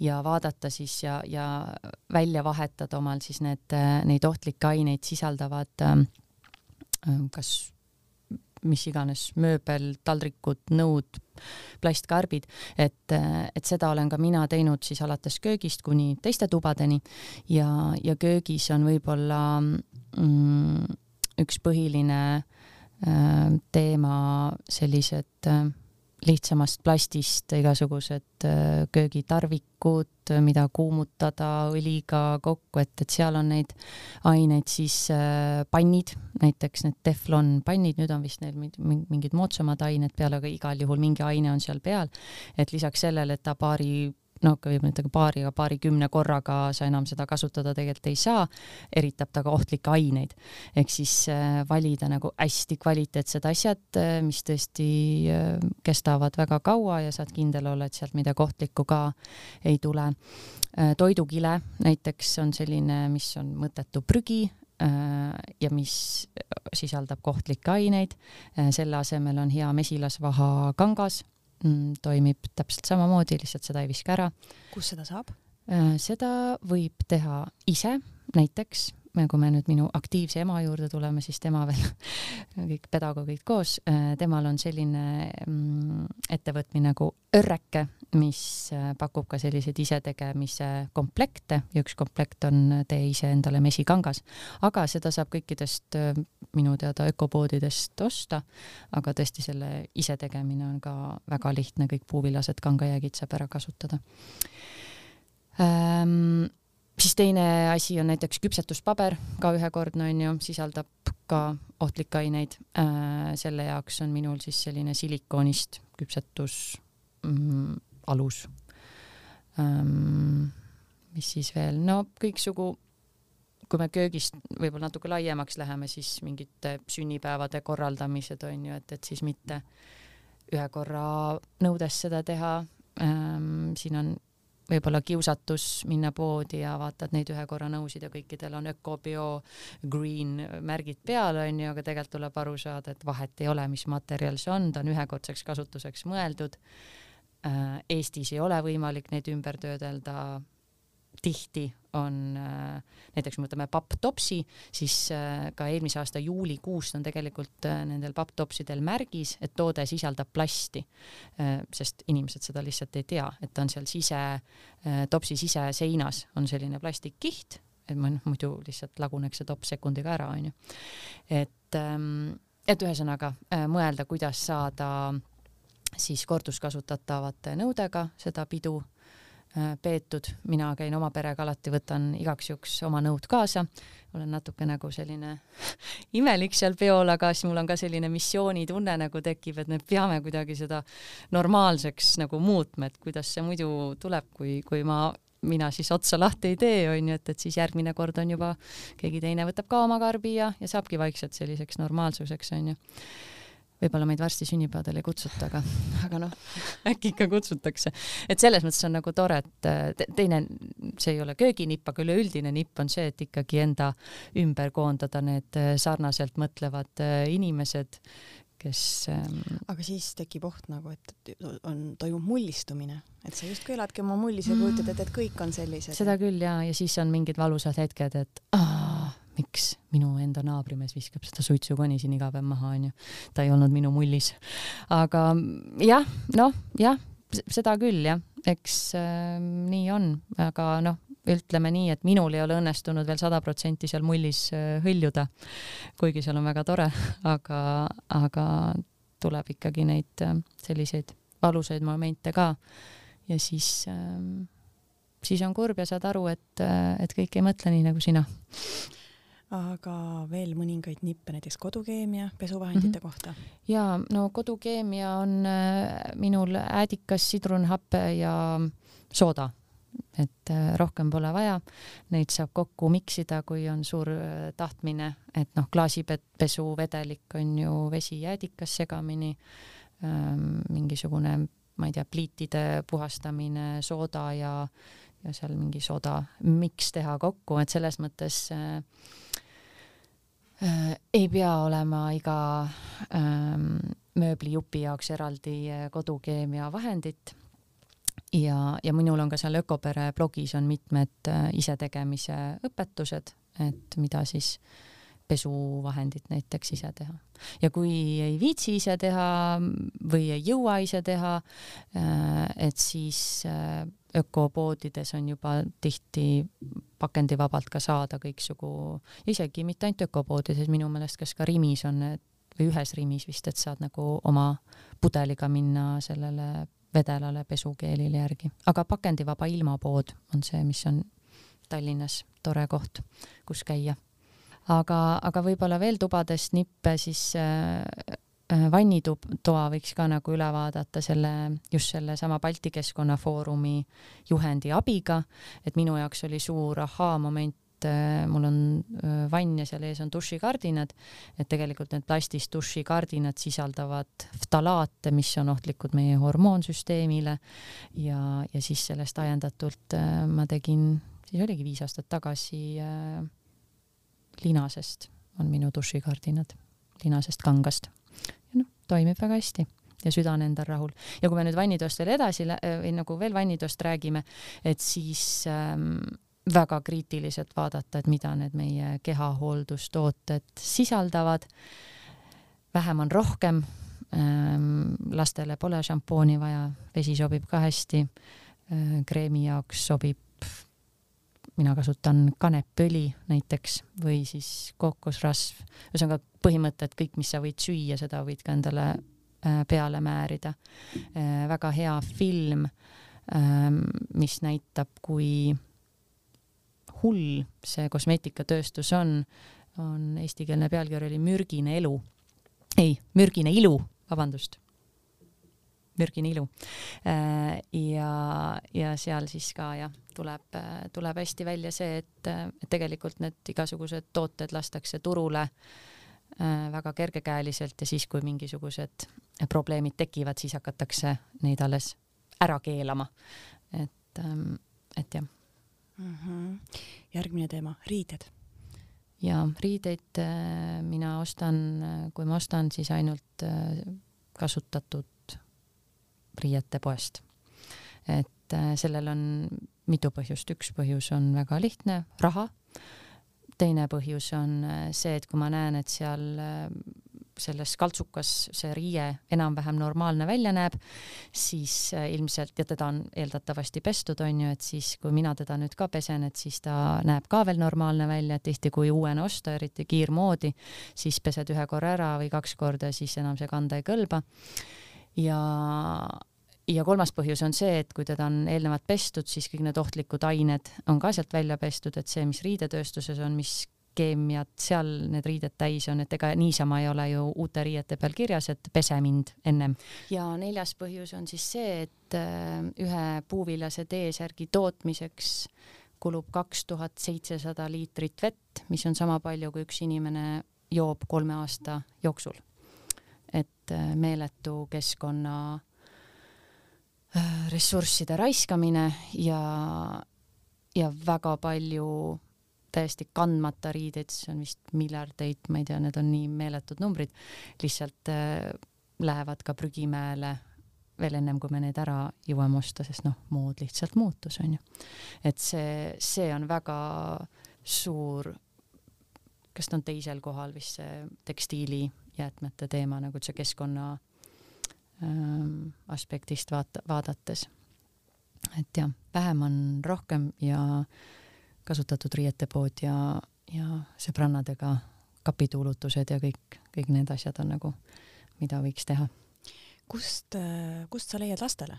ja vaadata siis ja, ja välja vahetada omal siis need, neid ohtlikke aineid sisaldavad ähm, kas mis iganes mööbel, taldrikud, nõud, plastkarbid, et, et seda olen ka mina teinud siis alates köögist kuni teiste tubadeni. Ja, ja köögis on võib-olla mm, üks põhiline äh, teema sellised äh, lihtsamast plastist igasugused äh, köögitarvikud, mida kuumutada õliga kokku, et, et seal on neid aineid siis äh, pannid, näiteks need teflon pannid, nüüd on vist neil mingid moodsamad ained peal, aga igal juhul mingi aine on seal peal. et lisaks sellele, et ta paari no võib ütelda paari, aga paarikümne korraga sa enam seda kasutada tegelikult ei saa, eritab ta ka ohtlikke aineid. ehk siis äh, valida nagu hästi kvaliteetsed asjad, äh, mis tõesti äh, kestavad väga kaua ja saad kindel olla, et sealt midagi ohtlikku ka ei tule. toidukile näiteks on selline, mis on mõttetu prügi, ja mis sisaldab kohtlikke aineid. selle asemel on hea mesilasvaha kangas, mm, toimib täpselt samamoodi, lihtsalt seda ei viska ära. kus seda saab? Äh, seda võib teha ise, näiteks kui me nüüd minu aktiivse ema juurde tuleme, siis tema veel, [laughs] kõik pedagoogid koos, äh, temal on selline mm, ettevõtmine nagu Örreke, mis äh, pakub ka selliseid isetegemise komplekte ja üks komplekt on tee ise endale mesikangas, aga seda saab kõikidest minu teada ökopoodidest osta, aga tõesti selle isetegemine on ka väga lihtne, kõik puuviljased kangajäägid saab ära kasutada. Ähm, siis teine asi on näiteks küpsetuspaber, ka ühekordne onju, sisaldab ka ohtlikke aineid äh,. selle jaoks on minul siis selline silikoonist küpsetus mm, alus ähm,. mis siis veel, no kõiksugu, kui me köögist võib-olla natuke laiemaks läheme, siis mingite sünnipäevade korraldamised on ju, et, et siis mitte ühe korra nõudes seda teha ähm,. siin on võib-olla kiusatus minna poodi ja vaatad neid ühe korra nõusid ja kõikidel on öko, bio, green märgid peal, onju, aga tegelikult tuleb aru saada, et vahet ei ole, mis materjal see on, ta on ühekordseks kasutuseks mõeldud. Äh, Eestis ei ole võimalik neid ümber töödelda tihti on äh, näiteks kui me võtame papptopsi, siis äh, ka eelmise aasta juulikuust on tegelikult äh, nendel papptopsidel märgis, et toode sisaldab plasti. sest inimesed seda lihtsalt ei tea, et on seal sise, topsi siseseinas on selline plastikkiht, et muidu lihtsalt laguneks see tops sekundiga ära, onju. et, ähm, et ühesõnaga mõelda, kuidas saada siis korduskasutatavate nõudega seda pidu peetud, mina käin oma perega alati, võtan igaks juhuks oma nõud kaasa, olen natuke nagu selline [laughs] imelik seal peol, aga siis mul on ka selline missioonitunne nagu tekib, et me peame kuidagi seda normaalseks nagu muutma, et kuidas see muidu tuleb, kui, kui ma mina siis otsa lahti ei tee, onju, et, et siis järgmine kord on juba keegi teine võtab ka oma karbi ja, ja saabki vaikselt selliseks normaalsuseks, onju võib-olla meid varsti sünnipäevadele ei kutsuta, aga, aga noh, äkki ikka kutsutakse. et selles mõttes on nagu tore, et te, teine, see ei ole kööginipp, aga üleüldine nipp on see, et ikkagi enda ümber koondada need äh, sarnaselt mõtlevad äh, inimesed, kes ähm.... aga siis tekib oht nagu, et on, toimub mullistumine, et sa justkui eladki oma mullis ja kujutad ette, et kõik on sellised. seda küll ja, ja siis on mingid valusad hetked, et aa, miks minu enda naabrimees viskab seda suitsukoni siin iga päev maha, onju. ta ei olnud minu mullis. aga jah, noh, jah, seda küll jah, eks äh, nii on, aga noh, ütleme nii, et minul ei ole õnnestunud veel sada protsenti seal mullis äh, hõljuda, kuigi seal on väga tore, aga, aga tuleb ikkagi neid äh, selliseid valusaid momente ka. Ja siis äh, siis on kurb ja saad aru, et, äh, et kõik ei mõtle nii nagu sina aga veel mõningaid nippe näiteks kodukeemia pesuvahendite mm -hmm. kohta? ja no kodukeemia on äh, minul äädikas, sidrunhappe ja sooda, et äh, rohkem pole vaja. Neid saab kokku miksida, kui on suur äh, tahtmine, et noh, klaasipesuvedelik on ju vesi jäädikas segamini ähm,, mingisugune, ma ei tea, pliitide puhastamine, sooda ja ja seal mingi sooda miks teha kokku, et selles mõttes äh, ei pea olema iga äh, mööblijupi jaoks eraldi äh, kodukeemia vahendit ja, ja minul on ka seal Ökopere blogis on mitmed äh, isetegemise õpetused, et mida siis pesuvahendit näiteks ise teha. ja kui ei viitsi ise teha või ei jõua ise teha, äh, et siis äh, ökopoodides on juba tihti pakendivabalt ka saada kõiksugu, isegi mitte ainult ökopoodides, minu meelest kas ka Rimis on need või ühes Rimis vist, et saad nagu oma pudeliga minna sellele vedelale pesukeelile järgi, aga pakendivaba ilmapood on see, mis on Tallinnas tore koht, kus käia. aga, aga võib-olla veel tubadest nippe siis äh, vannitoa võiks ka nagu üle vaadata selle, just sellesama Balti Keskkonnafoorumi juhendi abiga, et minu jaoks oli suur ahhaa-moment, äh, mul on äh, vann ja seal ees on dušikardinad, et tegelikult need plastist dušikardinad sisaldavad ftalaate, mis on ohtlikud meie hormoonsüsteemile. Ja, ja siis sellest ajendatult ma tegin, siis oligi viis aastat tagasi äh, linasest on minu dušikardinad, linasest kangast toimib väga hästi ja süda on endal rahul. ja kui me nüüd vannitoast veel edasi või nagu veel vannitoast räägime, et siis ähm, väga kriitiliselt vaadata, et mida need meie kehahooldustooted sisaldavad. vähem on rohkem ähm,. lastele pole šampooni vaja, vesi sobib ka hästi äh,. kreemi jaoks sobib mina kasutan kanepiõli näiteks või siis kookosrasv, ühesõnaga põhimõte, et kõik, mis sa võid süüa, seda võid ka endale äh, peale määrida. Äh, väga hea film, ähm, mis näitab, kui hull see kosmeetikatööstus on, on eestikeelne pealkiri oli Mürgine elu. ei, Mürgine ilu, vabandust mürgine ilu. ja, ja seal siis ka jah, tuleb, tuleb hästi välja see, et, et tegelikult need igasugused tooted lastakse turule väga kergekäeliselt ja siis, kui mingisugused probleemid tekivad, siis hakatakse neid alles ära keelama. et, et jah mm. -hmm. järgmine teema, riided. ja riideid äh, mina ostan, kui ma ostan, siis ainult äh, kasutatud riiete poest. et äh, sellel on mitu põhjust, üks põhjus on väga lihtne, raha. teine põhjus on see, et kui ma näen, et seal selles kaltsukas see riie enam-vähem normaalne välja näeb, siis äh, ilmselt, ja teda on eeldatavasti pestud, on ju, et siis kui mina teda nüüd ka pesen, et siis ta näeb ka veel normaalne välja, et tihti kui uuena osta, eriti kiirmoodi, siis pesed ühe korra ära või kaks korda, siis enam see kanda ei kõlba. Ja ja kolmas põhjus on see, et kui teda on eelnevalt pestud, siis kõik need ohtlikud ained on ka sealt välja pestud, et see, mis riidetööstuses on, mis keemiat seal need riided täis on, et ega niisama ei ole ju uute riiete peal kirjas, et pese mind ennem. ja neljas põhjus on siis see, et äh, ühe puuviljase T-särgi tootmiseks kulub kaks tuhat seitsesada liitrit vett, mis on sama palju, kui üks inimene joob kolme aasta jooksul. Et äh, meeletu keskkonna äh, ressursside raiskamine ja, ja väga palju täiesti kandmata riideid, see on vist miljardeid, ma ei tea, need on nii meeletud numbrid, lihtsalt äh, lähevad ka prügimäele veel ennem, kui me need ära jõuame osta, sest noh, mood lihtsalt muutus, onju. et see, see on väga suur, kas ta on teisel kohal vist see tekstiilijäätmete teema nagu see keskkonna ähm, aspektist vaata, vaadates. et jah, vähem on rohkem ja äh, kasutatud riietepood ja, ja sõbrannadega kapituulutused ja kõik, kõik need asjad on nagu, mida võiks teha. kust, kust sa leiad lastele?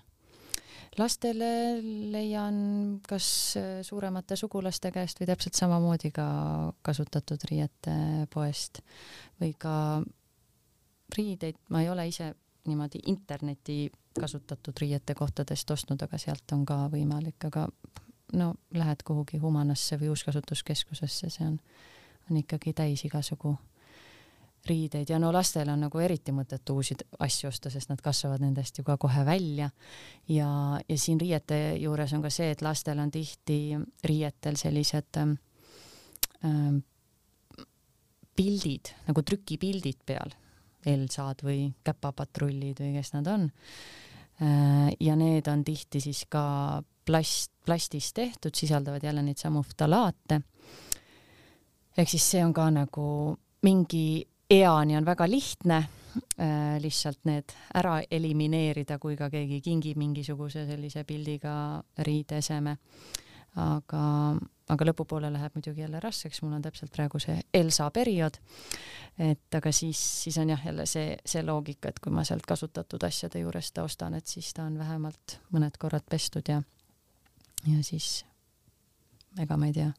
lastele leian kas suuremate sugulaste käest või täpselt samamoodi ka kasutatud riiete poest või ka riideid, ma ei ole ise niimoodi interneti kasutatud riiete kohtadest ostnud, aga sealt on ka võimalik, aga no lähed kuhugi Humanasse või uuskasutuskeskusesse, see on, on ikkagi täis igasugu riideid ja no lastel on nagu eriti mõtet uusi asju osta, sest nad kasvavad nendest ju ka kohe välja. ja, ja siin riiete juures on ka see, et lastel on tihti riietel sellised ähm pildid nagu trükipildid peal, Elsad või käpapatrullid või kes nad on äh,. ja need on tihti siis ka plast, plastist tehtud, sisaldavad jälle neid samu ftalaate. ehk siis see on ka nagu mingi eani on väga lihtne äh, lihtsalt need ära elimineerida, kui ka keegi kingib mingisuguse sellise pildiga riideeseme. Aga, aga lõpupoole läheb muidugi jälle raskeks, mul on täpselt praegu see Elsa periood. et aga siis, siis on jah, jälle see, see loogika, et kui ma sealt kasutatud asjade juurest ta ostan, et siis ta on vähemalt mõned korrad pestud ja ja siis ega ma ei tea,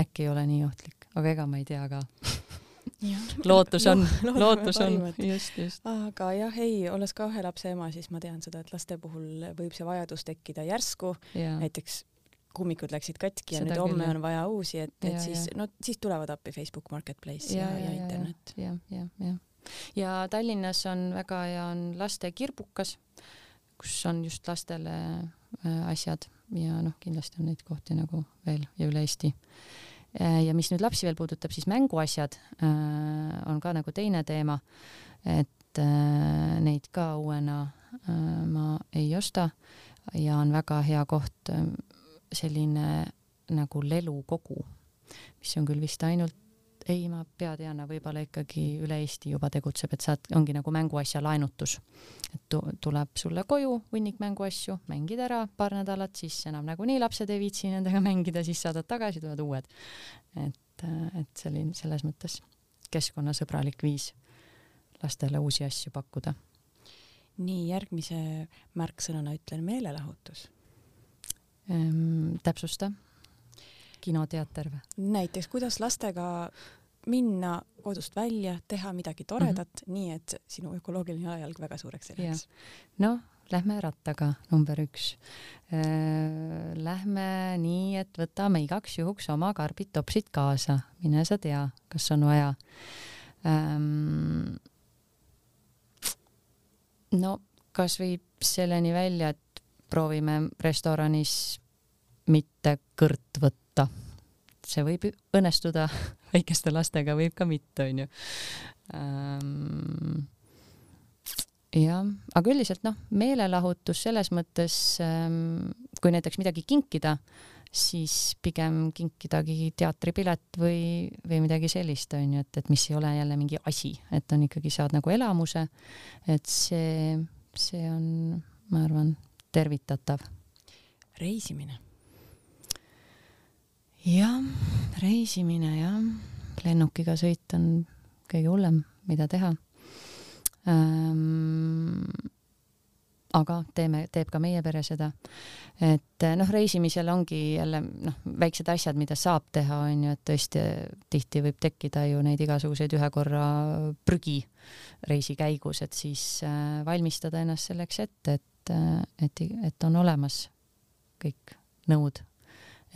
äkki ei ole nii ohtlik, aga ega ma ei tea ka. [laughs] Lootus on. No,, lootus on, just, just. aga jah, ei, olles ka ühe lapse ema, siis ma tean seda, et laste puhul võib see vajadus tekkida järsku, näiteks kummikud läksid katki ja seda nüüd homme on vaja uusi, et, et ja, siis, no siis tulevad appi Facebook Marketplace ja, ja, ja, ja internet. jah, jah, jah. ja Tallinnas on väga hea, on laste kirbukas, kus on just lastele äh, asjad ja noh, kindlasti on neid kohti nagu veel ja üle Eesti. Äh, ja mis nüüd lapsi veel puudutab, siis mänguasjad äh, on ka nagu teine teema, et neid ka uuena ma ei osta ja on väga hea koht selline nagu lelukogu, mis on küll vist ainult ei, ma peateana võib-olla ikkagi üle Eesti juba tegutseb, et saad, ongi nagu mänguasja laenutus. et tuleb sulle koju hunnik mänguasju, mängid ära paar nädalat, siis enam nagunii lapsed ei viitsi nendega [laughs] mängida, siis saadad tagasi, tulevad uued. et, et selline selles mõttes keskkonnasõbralik viis lastele uusi asju pakkuda. nii, järgmise märksõnana ütlen meelelahutus. Täpsusta kinoteater või? näiteks, kuidas lastega minna kodust välja, teha midagi toredat mm, -hmm. nii et sinu ökoloogiline jalajälg väga suureks ei läheks. noh, lähme rattaga number üks. Äh, lähme nii, et võtame igaks juhuks oma karbid-topsid kaasa, mine sa tea, kas on vaja ähm, no kasvõi selleni välja, et proovime restoranis mitte kõrt võtta. see võib õnnestuda, [laughs] väikeste lastega võib ka mitte, onju. Ähm, jah, aga üldiselt noh, meelelahutus selles mõttes, ähm, kui näiteks midagi kinkida, siis pigem kinkidagi teatripilet või, või midagi sellist, on ju, et, et mis ei ole jälle mingi asi, et on ikkagi, saad nagu elamuse, et see, see on, ma arvan, tervitatav. reisimine. jah, reisimine jah, lennukiga sõit on kõige hullem, mida teha ähm, aga teeme, teeb ka meie pere seda. et noh, reisimisel ongi jälle noh, väiksed asjad, mida saab teha, on ju, et tõesti tihti võib tekkida ju neid igasuguseid ühe korra prügi reisi käigus, et siis äh, valmistada ennast selleks ette, et, äh, et, et on olemas kõik nõud,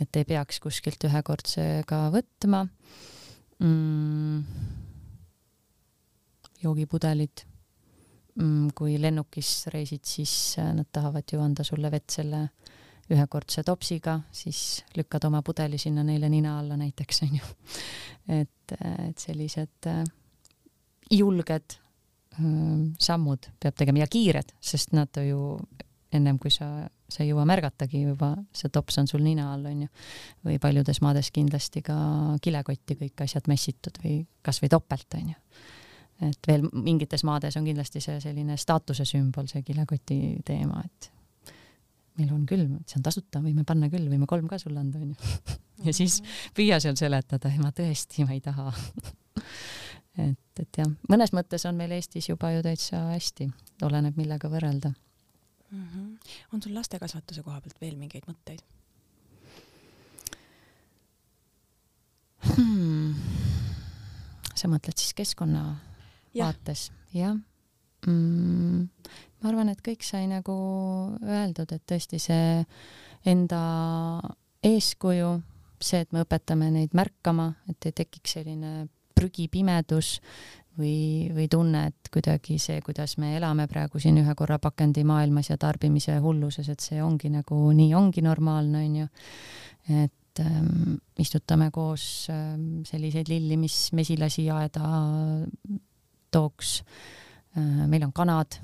et ei peaks kuskilt ühekordsega võtma mm,. joogipudelid Mm, kui lennukis reisid, siis nad tahavad ju anda sulle vett selle ühekordse topsiga, siis lükkad oma pudeli sinna neile nina alla näiteks onju. et, et sellised äh, julged sammud peab tegema ja kiired, sest nad ju ennem kui sa, sa ei jõua märgatagi juba, see tops on sul nina all onju. või paljudes maades kindlasti ka kilekotti kõik asjad mässitud või kasvõi topelt onju et veel mingites maades on kindlasti see selline staatuse sümbol, see kilekoti teema, et meil on küll, see on tasuta, võime panna küll, võime kolm ka sulle anda, onju. [laughs] ja siis püüa seal seletada, ei ma tõesti, ma ei taha et, et jah, mõnes mõttes on meil Eestis juba ju täitsa hästi, oleneb, millega võrrelda mm. -hmm. on sul lastekasvatuse koha pealt veel mingeid mõtteid hmm.? sa mõtled siis keskkonna vaates, jah mm,. ma arvan, et kõik sai nagu öeldud, et tõesti see enda eeskuju, see, et me õpetame neid märkama, et ei tekiks selline prügipimedus või, või tunne, et kuidagi see, kuidas me elame praegu siin ühe korra pakendimaailmas ja tarbimise hulluses, et see ongi nagu nii ongi normaalne, onju. et ähm, istutame koos ähm, selliseid lilli, mis mesilasi aeda tooks. Äh, meil on kanad,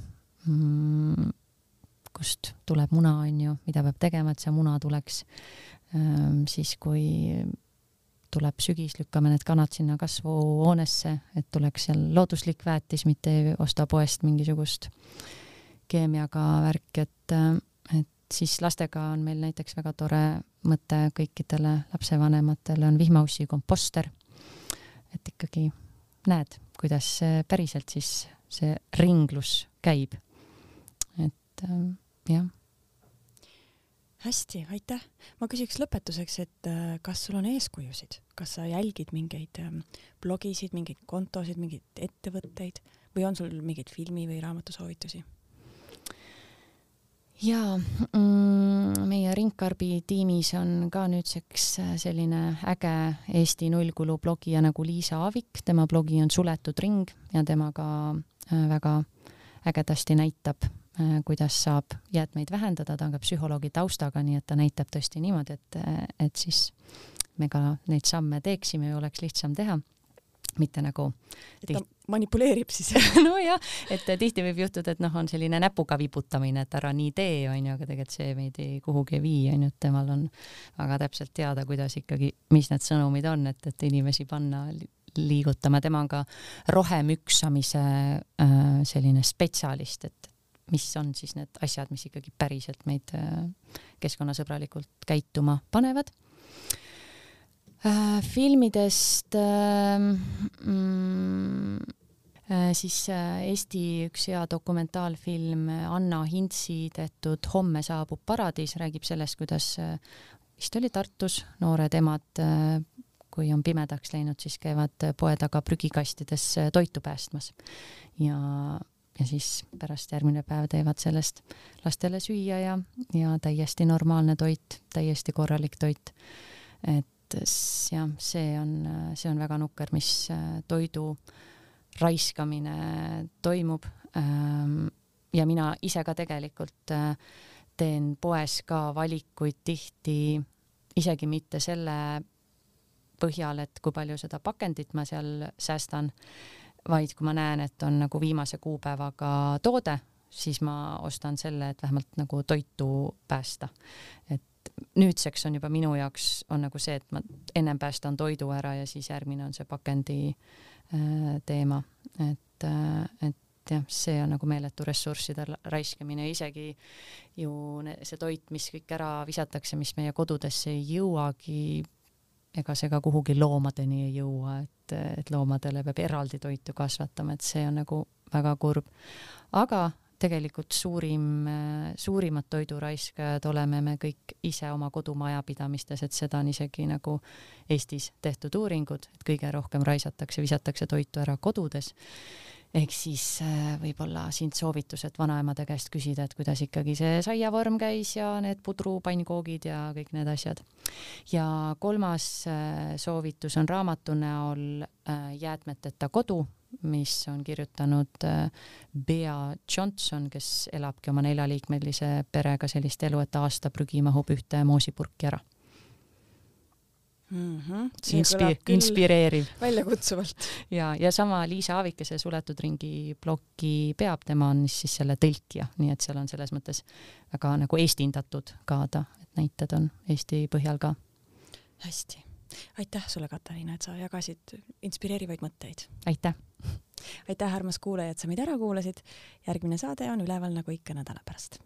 mm, kust tuleb muna, on ju, mida peab tegema, et see muna tuleks. Ähm, siis, kui tuleb sügis, lükkame need kanad sinna kasvuhoonesse, et tuleks seal looduslik väetis, mitte ei osta poest mingisugust keemiaga värki, et, et siis lastega on meil näiteks väga tore mõte kõikidele lapsevanematele on vihmaussi komposter. et ikkagi näed, kuidas päriselt siis see ringlus käib. et jah. Hästi, aitäh. ma küsiks lõpetuseks, et äh, kas sul on eeskujusid, kas sa jälgid mingeid ähm, blogisid, mingeid kontosid, mingeid ettevõtteid või on sul mingeid filmi või raamatusoovitusi? jaa mm,, meie Ringkarbi tiimis on ka nüüdseks äh, selline äge Eesti nullkulu blogija nagu Liisa Aavik, tema blogi on Suletud ring ja tema ka äh, väga ägedasti näitab, kuidas saab jäätmeid vähendada, ta on ka psühholoogi taustaga, nii et ta näitab tõesti niimoodi, et, et siis me ka neid samme teeksime ja oleks lihtsam teha. Mitte nagu et ta manipuleerib siis. [laughs] Nojah, et tihti võib juhtuda, et noh, on selline näpuga vibutamine, et ära nii tee, onju, aga tegelikult see meid ei kuhugi ei vii, onju, et temal on väga täpselt teada, kuidas ikkagi, mis need sõnumid on, et, et inimesi panna liigutama, tema on ka rohemüksamise äh, selline spetsialist, et mis on siis need asjad, mis ikkagi päriselt meid äh, keskkonnasõbralikult käituma panevad äh,. filmidest äh, mm, siis Eesti üks hea dokumentaalfilm Anna Hintsi tehtud Homme saabub paradiis räägib sellest, kuidas vist oli Tartus noored emad kui on pimedaks läinud, siis käivad poe taga prügikastides toitu päästmas ja, ja siis pärast järgmine päev teevad sellest lastele süüa ja, ja täiesti normaalne toit, täiesti korralik toit. et jah, see on, see on väga nukker, mis toidu raiskamine toimub. Ähm, ja mina ise ka tegelikult äh, teen poes ka valikuid tihti isegi mitte selle põhjal, et kui palju seda pakendit ma seal säästan, vaid kui ma näen, et on nagu viimase kuupäevaga toode, siis ma ostan selle, et vähemalt nagu toitu päästa. et nüüdseks on juba minu jaoks on nagu see, et ma ennem päästan toidu ära ja siis järgmine on see pakendi äh, teema, et äh,, et jah, see on nagu meeletu ressursside raiskamine, isegi ju see toit, mis kõik ära visatakse, mis meie kodudesse ei jõuagi, ega see ka kuhugi loomadeni ei jõua, et, et loomadele peab eraldi toitu kasvatama, et see on nagu väga kurb. aga tegelikult suurim, suurimad toiduraiskajad oleme me kõik ise oma kodumajapidamistes, et seda on isegi nagu Eestis tehtud uuringud, et kõige rohkem raisatakse, visatakse toitu ära kodudes ehk siis äh, võib-olla siin soovitused vanaemade käest küsida, et kuidas ikkagi see saiavorm käis ja need pudrupannkoogid ja kõik need asjad. ja kolmas äh, soovitus on raamatu näol äh, Jäätmeteta kodu, mis on kirjutanud Bea Johnson, kes elabki oma neljaliikmelise perega sellist elu, et aasta prügi mahub ühte moosipurki ära mm. -hmm. Inspi-, inspireeriv. väljakutsuvalt. [laughs] ja, ja sama Liisa Aavikese Suletud ringi blogi peab, tema on siis selle tõlkija, nii et seal on selles mõttes väga nagu eestindatud ka ta, et näited on Eesti põhjal ka. hästi, aitäh sulle, Katariina, et sa jagasid inspireerivaid mõtteid. aitäh! aitäh, armas kuulaja, et sa meid ära kuulasid. järgmine saade on üleval nagu ikka nädala pärast